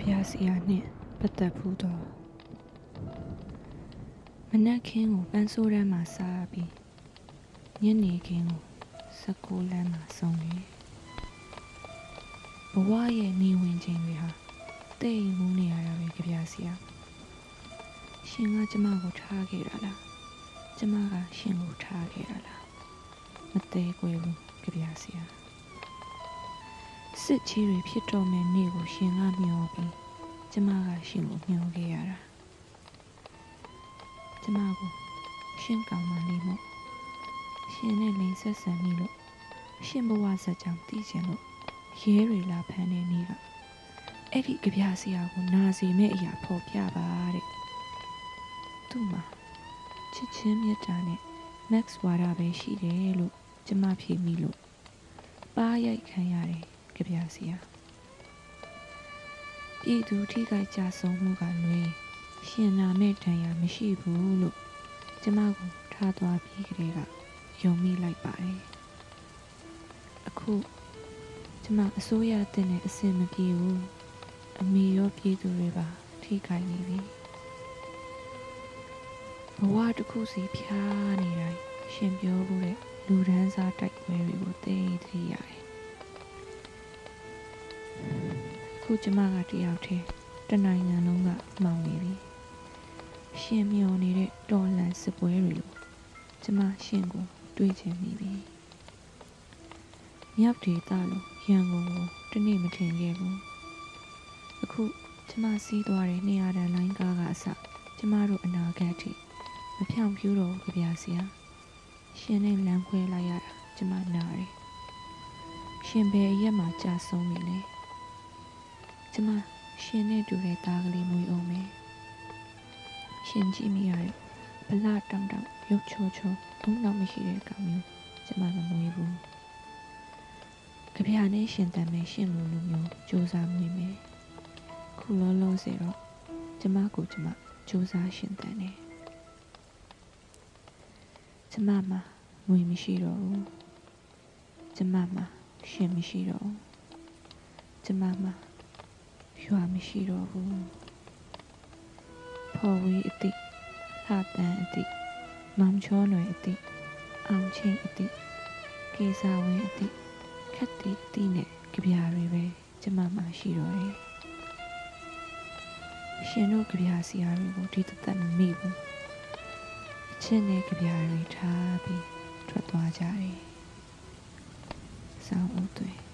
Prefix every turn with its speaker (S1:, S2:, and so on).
S1: ပြားစီယာနှင့်ပတ်သက်ဘူးတော့မနက်ခင်းကိုပန်းဆိုးတန်းမှာစားပြီးညနေခင်းကိုစကူလန်းမှာဆုံးတယ်ဘဝရဲ့နေဝင်ချိန်တွေဟာတိတ်မူးနေရတာပဲကြပြစီယာရှင်ကကျမကိုထားခဲ့တာလားကျမကရှင်ကိုထားခဲ့တာလားမသေးကွယ်ဘူးကြပြစီယာ စစ်ချီတွေဖြစ်တော့မယ်နေ့ကိုရှင်ကမျောပြီးကျမကရှင်ကိုမျောခဲ့ရတာကျမကိုရှင်ကောင်းမှလေးမို့ရှင်နဲ့လိန်ဆက်ဆံမိလို့ရှင်ဘဝဇက်ကြောင့်တည်ချင်လို့ရဲတွေလာဖမ်းနေနေကအဲ့ဒီကြပြဆရာကိုနာစီမဲ့အရာဖော်ပြပါတဲ့သူ့မှာချစ်ချင်းမြတ်တာနဲ့ Max ဝါဒပဲရှိတယ်လို့ကျမဖြေမိလို့ပါရိုက်ခံရတယ် ကြပြဆရာပြည်သူထိခိုက်ကြဆုံးမှုကလွင်ရှင်နာမဲ့တန်ရာမရှိဘူးလို့ကျမကိုထားသွားပြီးကလေးကယုံမိလိုက်ပါတယ်အခုကျမအစိုးရတင်တဲ့အစင်မပြေဘူးအမေရောပြည်သူတွေပါထိခိုက်နေပြီဘဝတစ်ခုစီဖျားနေတိုင်းရှင်ပြောဘူးတဲ့လူဒန်းစားတိုက်ပွဲတွေကိုသိသိရတယ် ခုကျမကတယောက်တည်းတနိုင်ငံလုံးကမောင်နေပြီရှင်မျောနေတဲ့တော်လန်စစ်ပွဲတွေလို့ကျမရှင်ကိုတွေးချင်မိပြီမြောက်ဒေသလို့ရန်ကုန်ကိုတနေ့မထင်ခဲ့ဘူးအခုကျမစီးသွားတဲ့နေရာတန်လိုင်းကားကအစကျမတို့အနာဂတ်ထိမဖြောင်ဖြူးတော့ကြပြဆရာရှင်နဲ့လမ်းခွဲလိုက်ရတာကျမနာတယ်ရှင်ဘယ်ရက်မှကြာဆုံးပြီလဲ ကျမရှင်နဲ့တူတဲ့သားကလေးမွေးအောင်မယ်ရှင်ကြည့်မိရတဲ့ဗလာတောင်တောင်ရုပ်ချောချောအုံနောက်မရှိတဲ့ကောင်မျိုးကျမမမွေးဘူးကြပြနဲ့ရှင်တန်မယ်ရှင်လိုလိုမျိုးစူးစမ်းမွေးမယ်ခုလောလောဆယ်တော့ကျမကိုကျမစူးစမ်းရှင်တန်တယ်ကျမမှာငွေမရှိတော့ဘူးကျမမှာရှင်မရှိတော့ဘူးကျမမှာ ရွာမရှိတော့ဘူးဖော်ဝေးအတိဟာတန်အတိမောင်ချောနွယ်အတိအောင်ချင်းအတိကေစာဝင်းအတိခက်တီအတိနဲ့ကြပြားတွေပဲကျမမှာရှိတော့တယ်ရှင်တို့ကြပြားစီယာတွေကိုဒီတသက်မမိဘူးအချင်းနဲ့ကြပြားတွေထားပြီးထွက်သွားကြတယ်ဆောင်းဦးတွေ